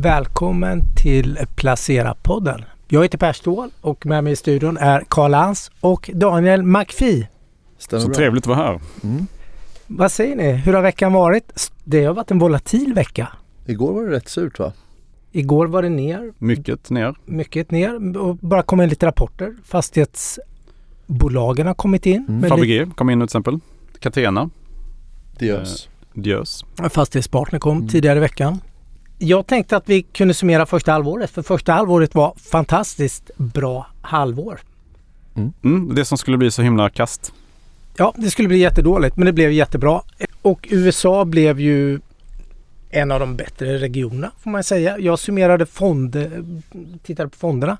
Välkommen till Placera-podden. Jag heter Per Ståhl och med mig i studion är Karl Lans och Daniel McPhee. Stämmer Så bra. trevligt att vara här. Mm. Vad säger ni? Hur har veckan varit? Det har varit en volatil vecka. Igår var det rätt surt va? Igår var det ner. Mycket ner. Mycket ner och bara kom in lite rapporter. Fastighetsbolagen har kommit in. Mm. Fabege kom in till exempel. Catena. Diös. Eh, Diös. Fastighetspartner kom mm. tidigare i veckan. Jag tänkte att vi kunde summera första halvåret för första halvåret var fantastiskt bra halvår. Mm. Mm, det som skulle bli så himla kast. Ja, det skulle bli jättedåligt men det blev jättebra. Och USA blev ju en av de bättre regionerna får man säga. Jag summerade fonder, tittade på fonderna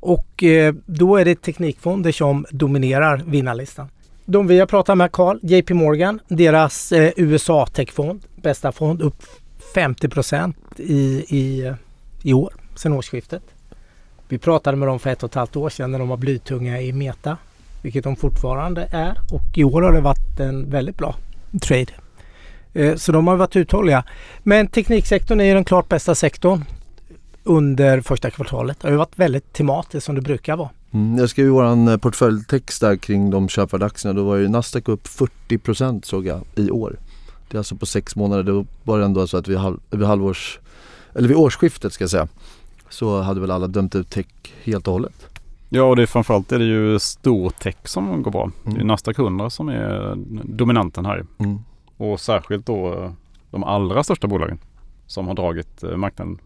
och eh, då är det teknikfonder som dominerar vinnarlistan. De vi har pratat med Carl, JP Morgan, deras eh, USA techfond, bästa fond, upp 50 procent i, i, i år, sedan årsskiftet. Vi pratade med dem för ett och ett halvt år sedan när de var blytunga i Meta, vilket de fortfarande är. Och i år har det varit en väldigt bra trade. Eh, så de har varit uthålliga. Men tekniksektorn är den klart bästa sektorn under första kvartalet. Det har ju varit väldigt tematiskt som det brukar vara. Mm, jag skrev ju våran eh, portföljtext där kring de köpvärda aktierna. Då var ju Nasdaq upp 40 såg jag i år. Det är alltså på sex månader. Då var det ändå så att vid, halv, vid halvårs, eller vid årsskiftet ska jag säga, så hade väl alla dömt ut tech helt och hållet. Ja och det är framförallt är det ju stor tech som går bra. Mm. Det är mm. Nasdaq 100 som är dominanten här. Mm. Och särskilt då de allra största bolagen som har dragit eh, marknaden.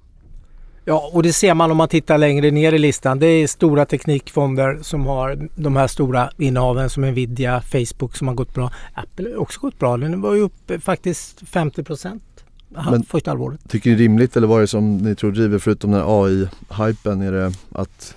Ja, och det ser man om man tittar längre ner i listan. Det är stora teknikfonder som har de här stora innehaven som Nvidia, Facebook som har gått bra. Apple har också gått bra. Den var ju upp faktiskt 50 procent första halvåret. Tycker ni det är rimligt eller vad är det som ni tror driver förutom den AI-hypen? Är det att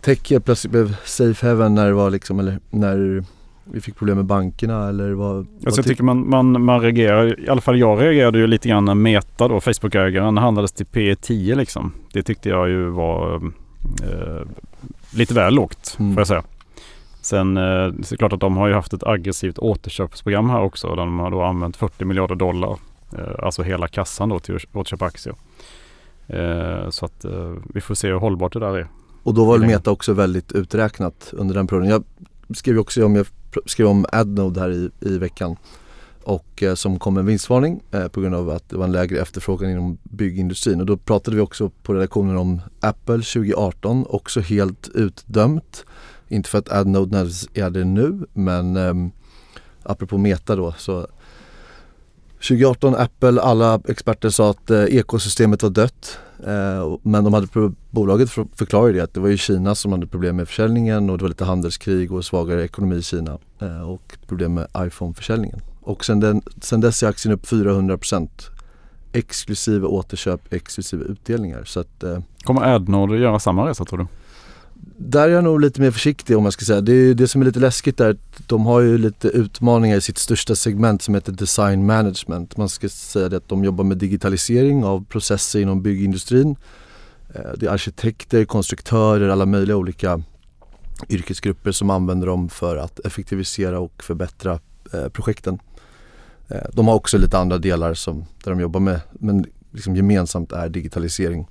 tech plötsligt blev safe heaven när det var liksom, eller när vi fick problem med bankerna eller vad? Alltså vad jag tycker man, man, man reagerar, i alla fall jag reagerade ju lite grann när Meta då, Facebook-ägaren, handlades till P 10 liksom. Det tyckte jag ju var eh, lite väl lågt mm. får jag säga. Sen eh, det är klart att de har ju haft ett aggressivt återköpsprogram här också. Där de har då använt 40 miljarder dollar. Eh, alltså hela kassan då till att återköpa aktier. Eh, så att eh, vi får se hur hållbart det där är. Och då var väl Meta också väldigt uträknat under den perioden. Jag skrev också om, jag skrev om Adnode här i, i veckan och eh, som kom en vinstvarning eh, på grund av att det var en lägre efterfrågan inom byggindustrin och då pratade vi också på redaktionen om Apple 2018 också helt utdömt. Inte för att Adnode är det nu men eh, apropå Meta då så 2018 Apple, alla experter sa att eh, ekosystemet var dött. Eh, men de hade, bolaget förklarade det att det var ju Kina som hade problem med försäljningen och det var lite handelskrig och svagare ekonomi i Kina eh, och problem med iPhone-försäljningen. Och sen, den, sen dess är aktien upp 400% exklusive återköp, exklusive utdelningar. Så att, eh, Kommer Adnord göra samma resa tror du? Där är jag nog lite mer försiktig om jag ska säga. Det, är, det som är lite läskigt där, de har ju lite utmaningar i sitt största segment som heter design management. Man ska säga det att de jobbar med digitalisering av processer inom byggindustrin. Eh, det är arkitekter, konstruktörer, alla möjliga olika yrkesgrupper som använder dem för att effektivisera och förbättra eh, projekten. Eh, de har också lite andra delar som, där de jobbar med, men liksom gemensamt är digitalisering.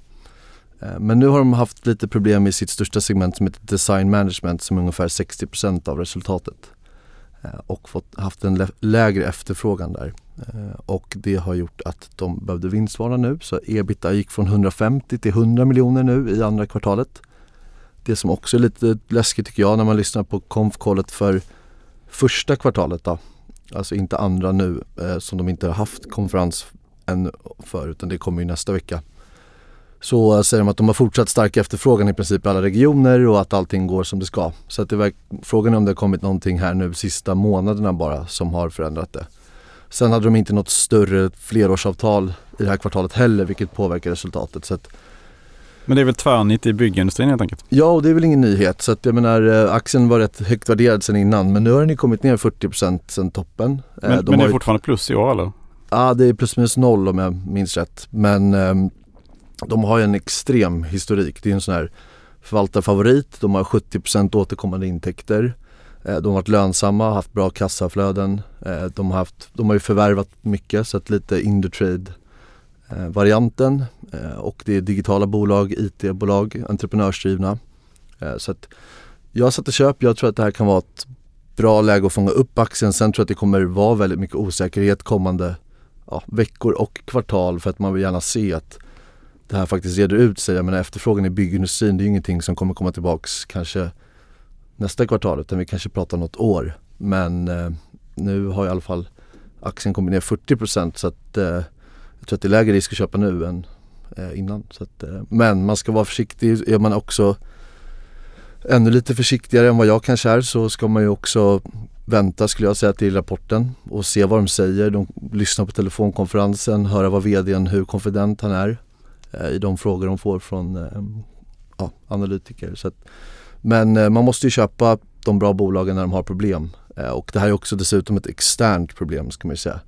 Eh, men nu har de haft lite problem i sitt största segment som heter Design Management som är ungefär 60% av resultatet. Eh, och fått, haft en lägre efterfrågan där. Eh, och det har gjort att de behövde vinstvara nu. Så ebita gick från 150 till 100 miljoner nu i andra kvartalet. Det som också är lite läskigt tycker jag när man lyssnar på konf-callet för första kvartalet då. Alltså inte andra nu som de inte har haft konferens än för utan det kommer ju nästa vecka så säger de att de har fortsatt stark efterfrågan i princip i alla regioner och att allting går som det ska. Så att det var, frågan är om det har kommit någonting här nu sista månaderna bara som har förändrat det. Sen hade de inte något större flerårsavtal i det här kvartalet heller vilket påverkar resultatet. Så att, men det är väl tvärnit i byggindustrin helt enkelt? Ja och det är väl ingen nyhet. Så att jag menar eh, aktien var rätt högt värderad sen innan men nu har den ju kommit ner 40% sen toppen. Men, eh, De men det är fortfarande plus i år eller? Ja det är plus minus noll om jag minns rätt. Men um, de har ju en extrem historik. Det är en sån här förvaltarfavorit. De har 70% återkommande intäkter. Eh, de har varit lönsamma, haft bra kassaflöden. Eh, de har, haft, de har ju förvärvat mycket så att lite Indutrade-varianten. Eh, och det är digitala bolag, IT-bolag, entreprenörsdrivna. Så att jag satte köp, jag tror att det här kan vara ett bra läge att fånga upp aktien. Sen tror jag att det kommer vara väldigt mycket osäkerhet kommande ja, veckor och kvartal för att man vill gärna se att det här faktiskt reder ut sig. Jag menar efterfrågan i byggindustrin det är ingenting som kommer komma tillbaks kanske nästa kvartal utan vi kanske pratar något år. Men eh, nu har i alla fall aktien kommit ner 40% så att eh, jag tror att det är lägre risk att köpa nu än eh, innan. Så att, eh, men man ska vara försiktig. Är man också ännu lite försiktigare än vad jag kanske är så ska man ju också vänta skulle jag säga till rapporten och se vad de säger. De lyssnar på telefonkonferensen, höra vad vdn, hur konfident han är i de frågor de får från eh, ja, analytiker. Så att, men eh, man måste ju köpa de bra bolagen när de har problem. Eh, och det här är också dessutom ett externt problem ska man ju säga.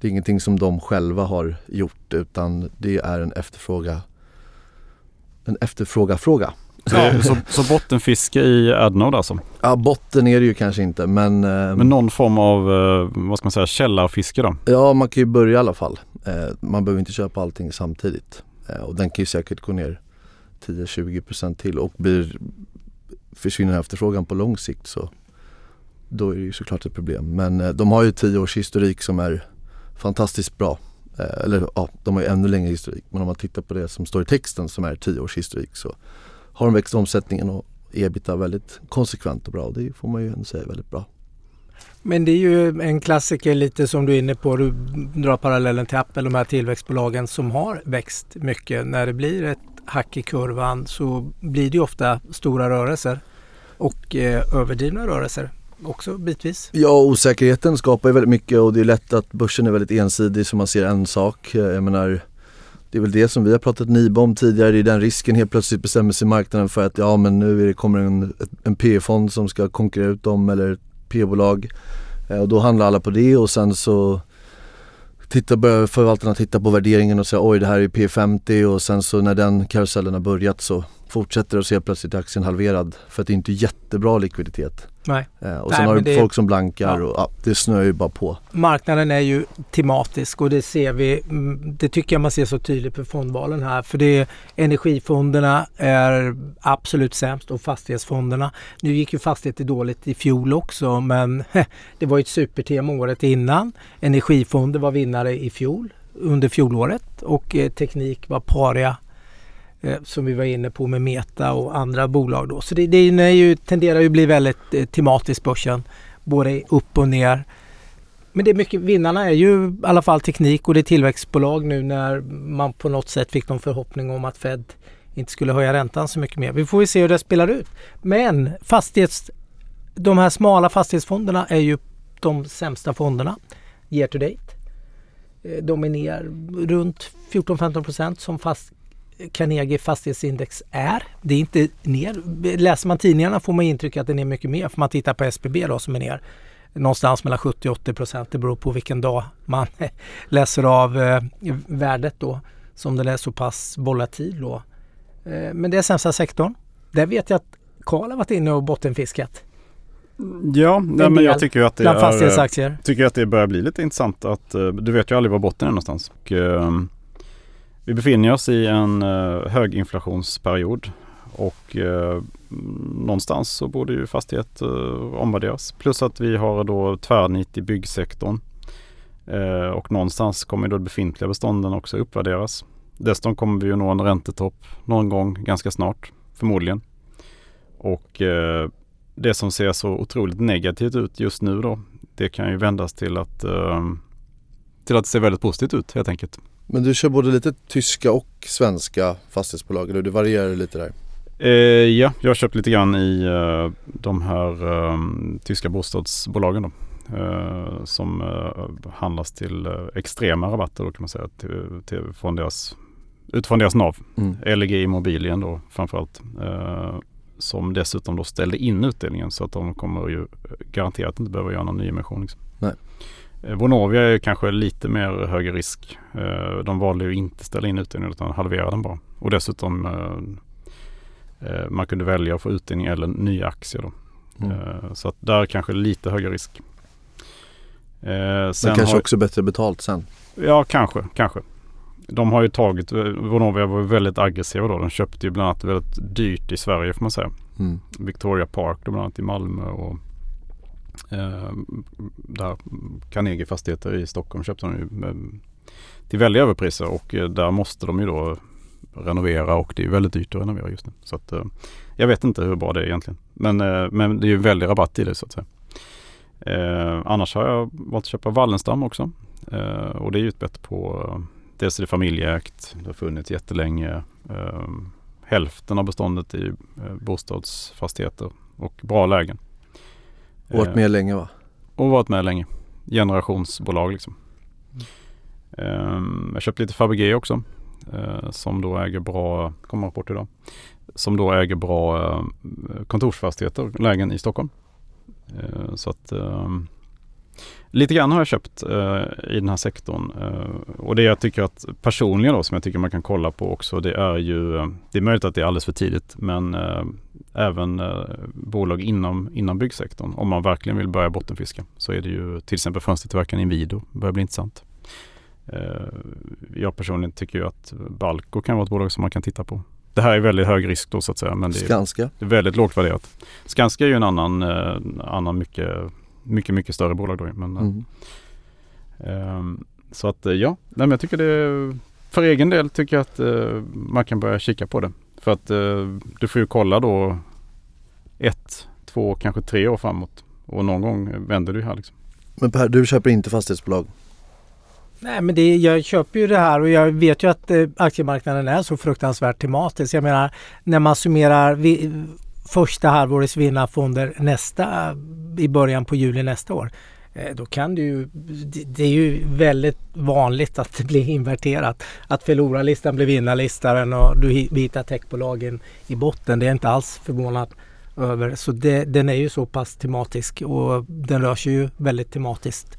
Det är ingenting som de själva har gjort utan det är en efterfråga en efterfråga-fråga. Så, så, så bottenfiske i Adnode alltså? Ja, botten är det ju kanske inte men... Eh, Men någon form av, eh, vad ska man säga, källarfiske då? Ja, man kan ju börja i alla fall. Eh, man behöver inte köpa allting samtidigt. Eh, och den kan ju säkert gå ner 10-20% till och blir, försvinner efterfrågan på lång sikt så då är det ju såklart ett problem. Men eh, de har ju 10 års historik som är fantastiskt bra. Eh, eller ja, de har ju ännu längre historik. Men om man tittar på det som står i texten som är 10 års historik så har de växt omsättningen och ebita väldigt konsekvent och bra. Och det får man ju ändå säga är väldigt bra. Men det är ju en klassiker lite som du är inne på. Du drar parallellen till Apple, de här tillväxtbolagen som har växt mycket. När det blir ett hack i kurvan så blir det ju ofta stora rörelser och eh, överdrivna rörelser också bitvis. Ja, osäkerheten skapar ju väldigt mycket och det är lätt att börsen är väldigt ensidig så man ser en sak. Eh, jag menar, det är väl det som vi har pratat NIBA om tidigare, det är den risken helt plötsligt bestämmer sig marknaden för att ja men nu är det, kommer en, en P-fond som ska konkurrera ut dem eller P-bolag. Eh, och då handlar alla på det och sen så titta, börjar förvaltarna titta på värderingen och säga oj det här är P50 och sen så när den karusellen har börjat så fortsätter det och så helt plötsligt är aktien halverad för att det är inte jättebra likviditet. Nej. Eh, och Nej, sen har men du det- folk som blankar Ja. och ja, det snöar ju bara på. Marknaden är ju tematisk och det ser vi. mm, Det tycker jag man ser så tydligt på fondvalen här. För det är energifonderna är absolut sämst och fastighetsfonderna. Nu gick ju fastigheter dåligt i fjol också men det var ju ett supertema året innan. Energifonder var vinnare i fjol under fjolåret och eh, teknik var paria eh, som vi var inne på med Meta och andra bolag då. Så det, det är ju, tenderar ju bli väldigt eh, tematiskt börsen. Både upp och ner. Men det är mycket, vinnarna är ju i alla fall teknik och det är tillväxtbolag nu när man på något sätt fick någon förhoppning om att Fed inte skulle höja räntan så mycket mer. Vi får ju se hur det spelar ut. Men fastighets, de här smala fastighetsfonderna är ju de sämsta fonderna year to date. Eh, de är ner runt 14-15 procent som fast Carnegie fastighetsindex är. Det är inte ner. Läser man tidningarna får man intryck att den är mycket mer. För man tittar på SBB då som är ner någonstans mellan 70 och 80 procent. Det beror på vilken dag man läser av eh, värdet då. Som den är så pass volatil då. Eh, men det är sämsta sektorn. Där vet jag att Karl har varit inne och bottenfiskat Ja, nej, men jag tycker att det är, fastighetsaktier. tycker att det börjar bli lite intressant att eh, du vet ju aldrig var botten är någonstans. Och, eh, vi befinner oss i en eh, höginflationsperiod och eh, någonstans så borde ju fastighet eh, omvärderas. Plus att vi har då tvärnit i byggsektorn. Eh, och någonstans kommer då befintliga bestånden också uppvärderas. Dessutom kommer vi ju nå en räntetopp någon gång ganska snart, förmodligen. Och eh, det som ser så otroligt negativt ut just nu då, det kan ju vändas till att, eh, till att det ser väldigt positivt ut helt enkelt. Men du kör både lite tyska och svenska fastighetsbolag eller du varierar lite där? Eh, ja, jag har köpt lite grann i eh, de här eh, tyska bostadsbolagen då. Eh, som eh, handlas till eh, extrema rabatter då kan man säga till, till, från deras, utifrån deras NAV. Mm. LG Immobilien då framförallt. Eh, som dessutom då ställde in utdelningen så att de kommer ju garanterat inte behöva göra någon nyemission. Liksom. Nej. Eh, Vonovia är kanske lite mer högre risk. Eh, de valde ju inte ställa in utdelningen utan halvera den bara. Och dessutom eh, eh, man kunde välja att få utdelning eller nya aktier då. Mm. Eh, så att där kanske lite högre risk. Eh, Men kanske har, också bättre betalt sen. Ja, kanske, kanske. de har ju tagit, Vonovia var väldigt aggressiva då. De köpte ju bland annat väldigt dyrt i Sverige får man säga. Mm. Victoria Park då bland annat i Malmö och eh, där Carnegie Fastigheter i Stockholm köpte de ju med, till väldiga överpriser och eh, där måste de ju då renovera och det är väldigt dyrt att renovera just nu. Så att, eh, jag vet inte hur bra det är egentligen. Men, eh, men det är ju väldigt rabatt i det så att säga. Eh, annars har jag valt att köpa Wallenstam också. Eh, och det är ju ett bett på eh, Dels är det familjeägt. Det har funnits jättelänge. Eh, hälften av beståndet i eh, bostadsfastigheter och bra lägen. Och varit med länge va? Och varit med länge. Generationsbolag liksom. Um, jag köpte lite Fabege också. Uh, som då äger bra, kommer rapport idag. Som då äger bra uh, kontorsfastigheter, lägen i Stockholm. Uh, så att um, Lite grann har jag köpt i den här sektorn och det jag tycker att personligen då som jag tycker man kan kolla på också det är ju Det är möjligt att det är alldeles för tidigt men även bolag inom, inom byggsektorn om man verkligen vill börja bottenfiska så är det ju till exempel fönstertillverkaren Inwido börjar bli intressant. jag personligen tycker ju att Balco kan vara ett bolag som man kan titta på. Det här är väldigt hög risk då så att säga. Men det är, Skanska? Det är väldigt lågt värderat. Skanska är ju en annan, annan mycket mycket, mycket större bolag då. Men, mm. um, så att ja, nej, men jag tycker det för egen del tycker jag att uh, man kan börja kika på det. För att uh, du får ju kolla då ett, två, kanske tre år framåt. Och någon gång vänder du här liksom. Men Per, du köper inte fastighetsbolag? Nej men det, jag köper ju det här och jag vet ju att eh, aktiemarknaden är så fruktansvärt tematisk. Jag menar när man summerar vi, första halvårets vinnarfonder nästa, i början på juli nästa år. Eh, då kan du ju, det är ju väldigt vanligt att det blir inverterat. Att förlorarlistan blir vinnarlistan och du hittar techbolagen i botten. Det är inte alls förvånad över. Så det, den är ju så pass tematisk och den rör sig ju väldigt tematiskt.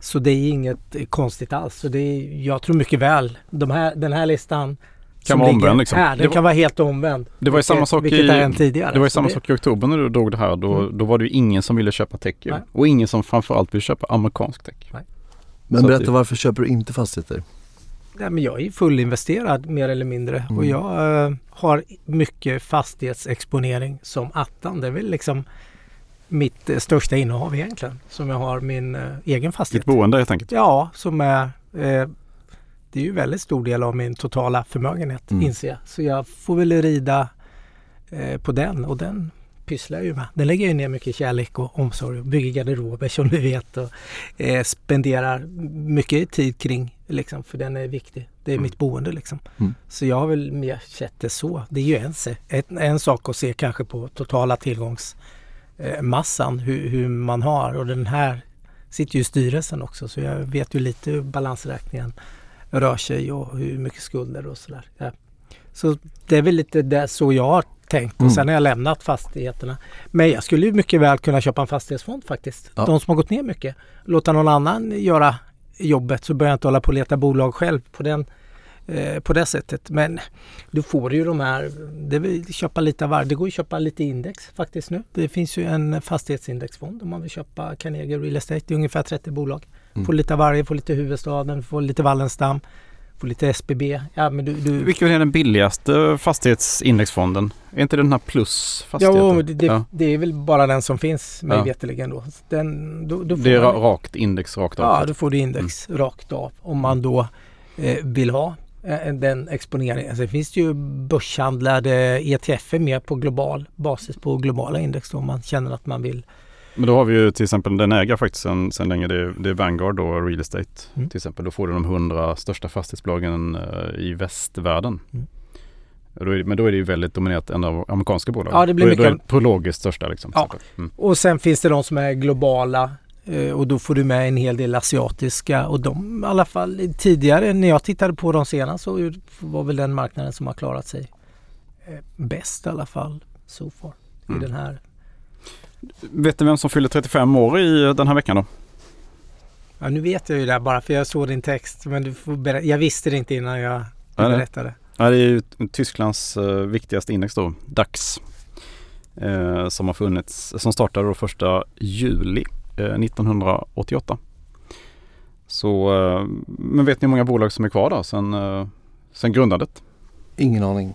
Så det är inget konstigt alls. Så det är, jag tror mycket väl, de här, den här listan kan vara omvänd liksom. Här, den var, kan vara helt omvänd. Det var ju samma sak i, tidigare. Det var ju samma det... sak i oktober när du drog det här. Då, mm. då var det ju ingen som ville köpa tech och ingen som framförallt vill köpa amerikansk tech. Nej. Men Så berätta det... varför köper du inte fastigheter? Nej, men jag är fullinvesterad mer eller mindre mm. och jag äh, har mycket fastighetsexponering som attan. Det är väl liksom mitt äh, största innehav egentligen. Som jag har min äh, egen fastighet. Ditt boende helt enkelt? Ja, som är det är ju väldigt stor del av min totala förmögenhet mm. inser jag. Så jag får väl rida eh, på den och den pysslar jag ju med. Den lägger jag ner mycket kärlek och omsorg och bygger garderober som du vet och eh, spenderar mycket tid kring liksom, för den är viktig. Det är mm. mitt boende liksom. Mm. Så jag har väl mer sett det så. Det är ju en, en, en sak att se kanske på totala tillgångsmassan eh, hur, hur man har och den här sitter ju i styrelsen också så jag vet ju lite hur balansräkningen rör sig och hur mycket skulder och sådär. Ja. Så det är väl lite det så jag har tänkt och mm. sen har jag lämnat fastigheterna. Men jag skulle ju mycket väl kunna köpa en fastighetsfond faktiskt. Ja. De som har gått ner mycket. Låta någon annan göra jobbet så behöver jag inte hålla på och leta bolag själv på, den, eh, på det sättet. Men du får ju de här, det vill köpa lite av varje. Det går att köpa lite index faktiskt nu. Det finns ju en fastighetsindexfond om man vill köpa Carnegie Real Estate. Det är ungefär 30 bolag. Mm. Få lite av varje, få lite huvudstaden, få lite Wallenstam, få lite SBB. Ja, men du, du... Vilken är den billigaste fastighetsindexfonden? Är inte det den här plus fastigheten? Jo, det, det, ja. det är väl bara den som finns mig ja. veterligen då. Den, då, då det är man... rakt index rakt av? Ja, då får du index mm. rakt av om man då eh, vill ha eh, den exponeringen. Sen finns det ju börshandlade ETF med på global basis på globala index då, om man känner att man vill men då har vi ju till exempel, den äger faktiskt sen länge, det är, det är Vanguard och Real Estate mm. till exempel. Då får du de hundra största fastighetsbolagen uh, i västvärlden. Mm. Då är, men då är det ju väldigt dominerat en av amerikanska bolag. Ja, det blir då, mycket... Då är det prologiskt största liksom. Ja. Mm. Och sen finns det de som är globala eh, och då får du med en hel del asiatiska och de i alla fall tidigare när jag tittade på dem senast så var väl den marknaden som har klarat sig eh, bäst i alla fall so far i mm. den här Vet du vem som fyller 35 år i den här veckan då? Ja, nu vet jag ju det bara för jag såg din text. Men du får berätta. jag visste det inte innan jag berättade. Ja, det är ju Tysklands uh, viktigaste index då, DAX. Uh, som har funnits, som startade då första juli uh, 1988. Så, eh, men vet ni hur många bolag som är kvar då sen, eh, sen grundandet? Ingen aning.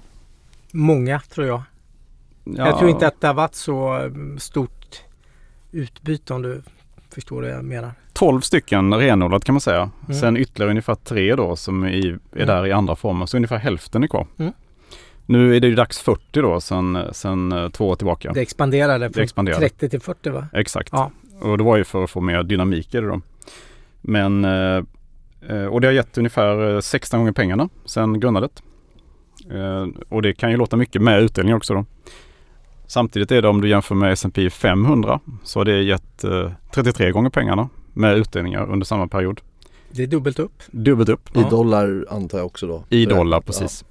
Många tror jag. Ja, Jag tror inte att det har varit så mm, stort utbyte om du förstår vad jag menar. 12 stycken renodlat kan man säga. Mm. Sen ytterligare ungefär tre då som i, är Mm. där i andra former. Så ungefär hälften är kvar. Mm. Nu är det ju dags 40 då sen, sen eh, två år tillbaka. Det expanderade Det från expanderade. 30 till 40 va? Exakt. Ja. Och det var ju för att få mer dynamik i det då. Men, eh, eh, och det har gett ungefär eh, 16 gånger pengarna sen grundandet. Och det kan ju låta mycket med utdelning också då. Samtidigt är det om du jämför med S&P 500 så har det gett eh, 33 gånger pengarna med utdelningar under samma period. Det är dubbelt upp. Dubbelt upp I Ja. dollar antar jag också då. i dollar precis.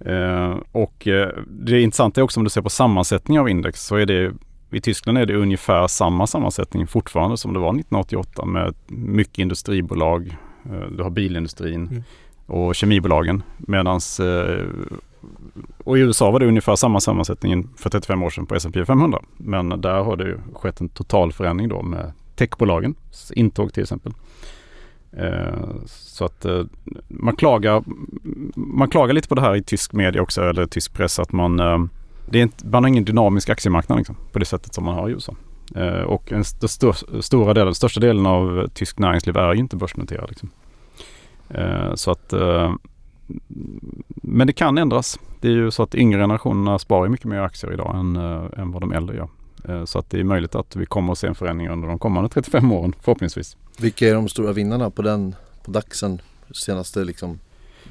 Eh, och eh, det intressanta är också om du ser på sammansättning av index så är det i Tyskland är det ungefär samma sammansättning fortfarande som det var 1988 med mycket industribolag. Eh, du har bilindustrin Mm. och kemibolagen. Medans eh, och i USA var det ungefär samma sammansättning för 35 år sedan på S&P 500. Men där har det ju skett en total förändring då med techbolagens intåg till exempel. Eh, Så att eh, man klagar, man klagar lite på det här i tysk media också, eller tysk press, att man, eh, det är inte, man har ingen dynamisk aktiemarknad liksom, på det sättet som man har i USA. Eh, och den st- stora delen, största delen av tysk näringsliv är ju inte börsnoterad. Liksom. Eh, så att, eh, men det kan ändras. Det är ju så att yngre generationerna sparar mycket mer aktier idag än, eh, än vad de äldre gör. Eh, Så att det är möjligt att vi kommer att se en förändring under de kommande 35 åren förhoppningsvis. Vilka är de stora vinnarna på den, på DAXen senaste liksom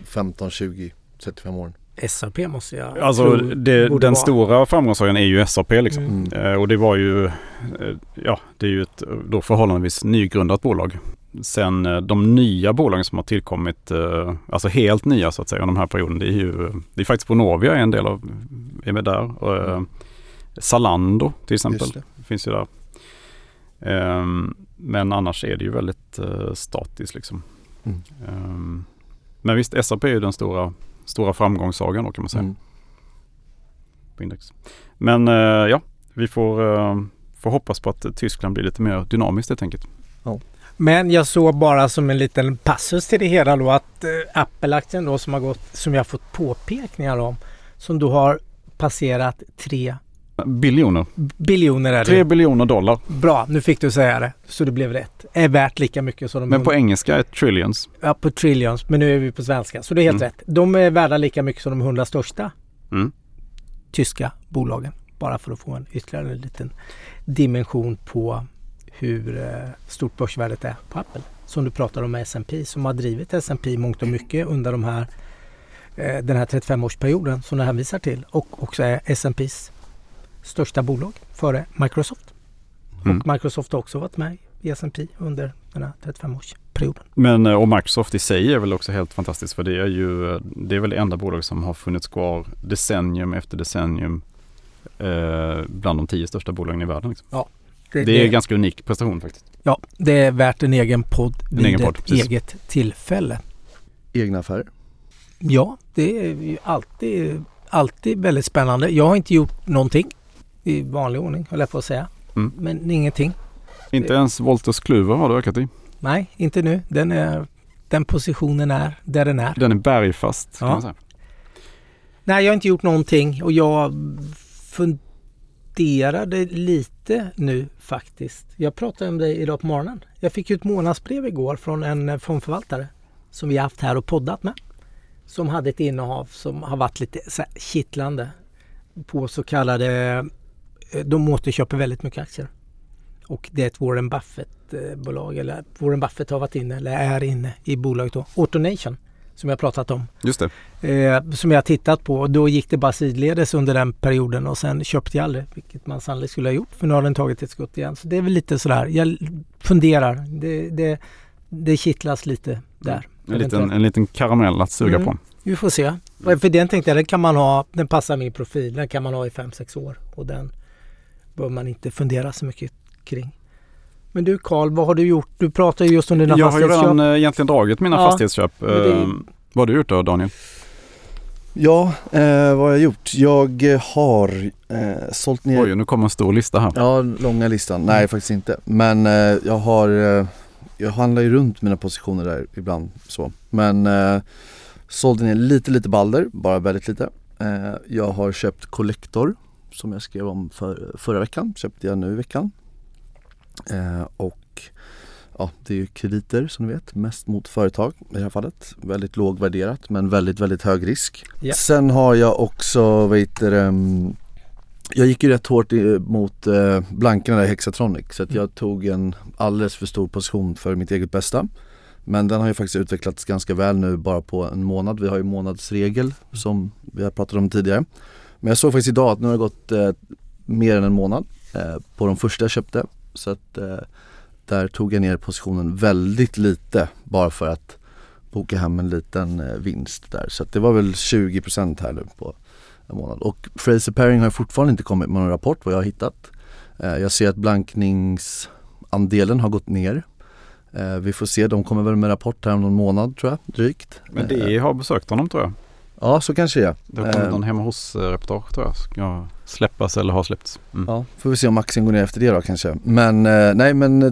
15, 20, 35 åren? SAP måste jag Alltså tro det, borde den vara. stora framgångssagan är ju SAP liksom. Mm. Eh, och det var ju, eh, ja det är ju ett då förhållandevis nygrundat bolag. Sen eh, de nya bolagen som har tillkommit, eh, alltså helt nya så att säga, under den här perioden, det är ju, det är faktiskt Bonovia är en del av, är med där. Eh, Zalando till exempel, det. finns ju där. Ehm, men annars är det ju väldigt statiskt liksom. Mm. Ehm, men visst, SAP är ju den stora, stora framgångssagan då kan man säga Mm. på index. Men ja, vi får, får hoppas på att Tyskland blir lite mer dynamiskt helt enkelt. Men jag såg bara som en liten passus till det hela då att eh, Apple-aktien då som har gått, som jag har fått påpekningar om, som då har passerat 3 Biljoner. biljoner är 3 det. biljoner dollar. Bra, nu fick du säga det. Så det blev rätt. Är värt lika mycket som de Men på engelska är trillions. ja, på trillions. Men nu är vi på svenska. Så det är helt Mm. rätt. De är värda lika mycket som de 100 största Mm. tyska bolagen. Bara för att få en ytterligare en liten dimension på hur eh, stort börsvärdet är på Apple. Som du pratar om med S&P som har drivit S&P mångt och mycket under de här, eh, den här 35-årsperioden som det hänvisar till. Och också är S&P's största bolag före Microsoft. Mm. Och Microsoft har också varit med i S&P under den här 35-årsperioden. Men eh, och Microsoft i sig är väl också helt fantastiskt för det är ju det är väl det enda bolag som har funnits kvar decennium efter decennium eh, bland de tio största bolagen i världen. Liksom. Det är en ganska unik prestation faktiskt. Ja, det är värt en egen podd En vid egen podd, ett precis. eget tillfälle. Egna affärer. Ja, det är ju alltid, alltid väldigt spännande. Jag har inte gjort någonting i vanlig ordning, höll jag på att säga. Mm. Men ingenting. Inte ens Wolters Kluwer har du ökat i. Nej, inte nu. Den, är, den positionen är där den är. Den är bergfast kan Ja. man säga. Nej, jag har inte gjort någonting och jag funderade lite nu faktiskt. Jag pratade om det idag på morgonen. Jag fick ju ett månadsbrev igår från en eh, fondförvaltare som vi har haft här och poddat med. Som hade ett innehav som har varit lite så här kittlande på så kallade... Eh, de återköper väldigt mycket aktier. Och det är ett Warren Buffett-bolag. Eh, eller Warren Buffett har varit inne, eller är inne i bolaget då. Autonation, som jag pratat om Just det. eh, som jag tittat på. Då gick det bara sidledes under den perioden och sen köpte jag aldrig, vilket man sannolikt skulle ha gjort. För nu har den tagit ett skutt igen. Så det är väl lite sådär, jag funderar. Det, det, det kittlas lite där. En liten, en liten karamell att suga Mm. på. Vi får se. För den tänkte jag, den kan man ha, den passar min profil. Den kan man ha i 5-6 år och den bör man inte fundera så mycket kring. Men du Karl, vad har du gjort? Du pratar ju just om dina Jag har ju fastighetsköp. redan eh, egentligen dragit mina Ja, fastighetsköp. det- Eh, vad har du gjort då Daniel? Ja, eh, vad har jag gjort? Jag eh, har eh, sålt ner Oj, nu kommer en stor lista här. Ja, långa listan. Nej, faktiskt inte. Men eh, jag har eh, jag handlar ju runt mina positioner där ibland så. Men eh, sålde ner lite lite balder, bara väldigt lite. Eh, jag har köpt Collector som jag skrev om för, förra veckan, köpte jag nu i veckan. Eh, och ja, det är ju krediter som ni vet, mest mot företag i det här fallet. Väldigt lågvärderat men väldigt, väldigt hög risk. Ja. Sen har jag också, vad heter det, mm, jag gick ju rätt hårt mot eh, blankarna där i Hexatronic så att jag tog en alldeles för stor position för mitt eget bästa. Men den har ju faktiskt utvecklats ganska väl nu bara på en månad. Vi har ju månadsregel som vi har pratat om tidigare. Men jag såg faktiskt idag att nu har det gått eh, mer än en månad eh, på de första jag köpte. Så att eh, där tog jag ner positionen väldigt lite bara för att boka hem en liten eh, vinst där. Så att det var väl 20% här nu på en månad. Och Fraser Paring har fortfarande inte kommit med någon rapport vad jag har hittat. Eh, jag ser att blankningsandelen har gått ner. Eh, vi får se, de kommer väl med rapport här om någon månad tror jag, drygt. Men Eh, det har besökt honom tror jag. Ja, så kanske det är. Det har kommit Eh, någon hemma hos-reportage tror jag. Ska släppas eller har släppts. Mm. Ja, får vi se om aktien går ner efter det då kanske. Men eh, nej men eh,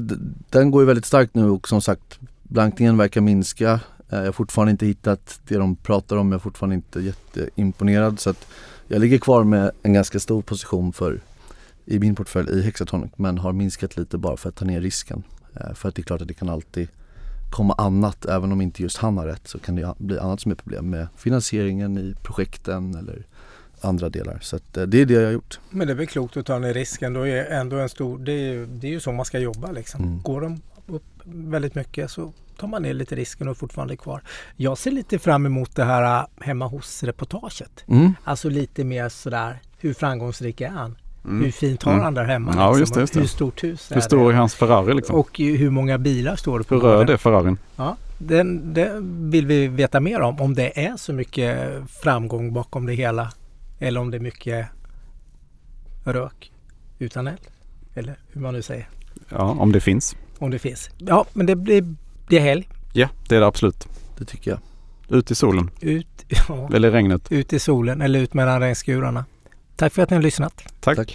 den går ju väldigt starkt nu och som sagt blankningen verkar minska. Eh, jag har fortfarande inte hittat det de pratar om, jag är fortfarande inte jätteimponerad så att jag ligger kvar med en ganska stor position för i min portfölj i Hexatronic men har minskat lite bara för att ta ner risken. Eh, för att det är klart att det kan alltid komma annat, även om inte just han har rätt så kan det bli annat som är problem med finansieringen i projekten eller andra delar. Så att, eh, det är det jag har gjort. Men det är väl klokt att ta ner risken. Då är ändå en stor, det, är, det är ju så man ska jobba liksom. Mm. Går de upp väldigt mycket så tar man ner lite risken och är fortfarande kvar. Jag ser lite fram emot det här äh, hemma hos-reportaget. Mm. Alltså lite mer sådär, hur framgångsrik är han? Mm. Hur fint har Mm. han där hemma? Ja, liksom? just det, just det. Hur stort hus är Hur stor är det? hans Ferrari liksom? Och eh, hur många bilar står det på Hur rör gården? det Ferrarin? Ja, den, det vill vi veta mer om. Om det är så mycket framgång bakom det hela. Eller om det är mycket rök utan eld. Eller hur man nu säger. Ja, om det finns. Om det finns. Ja, men det blir, blir helg. Ja, det är det absolut. Det tycker jag. Ut i solen. Ut, ja, Eller regnet. ut i solen eller ut mellan regnskurarna. Tack för att ni har lyssnat. Tack. Tack.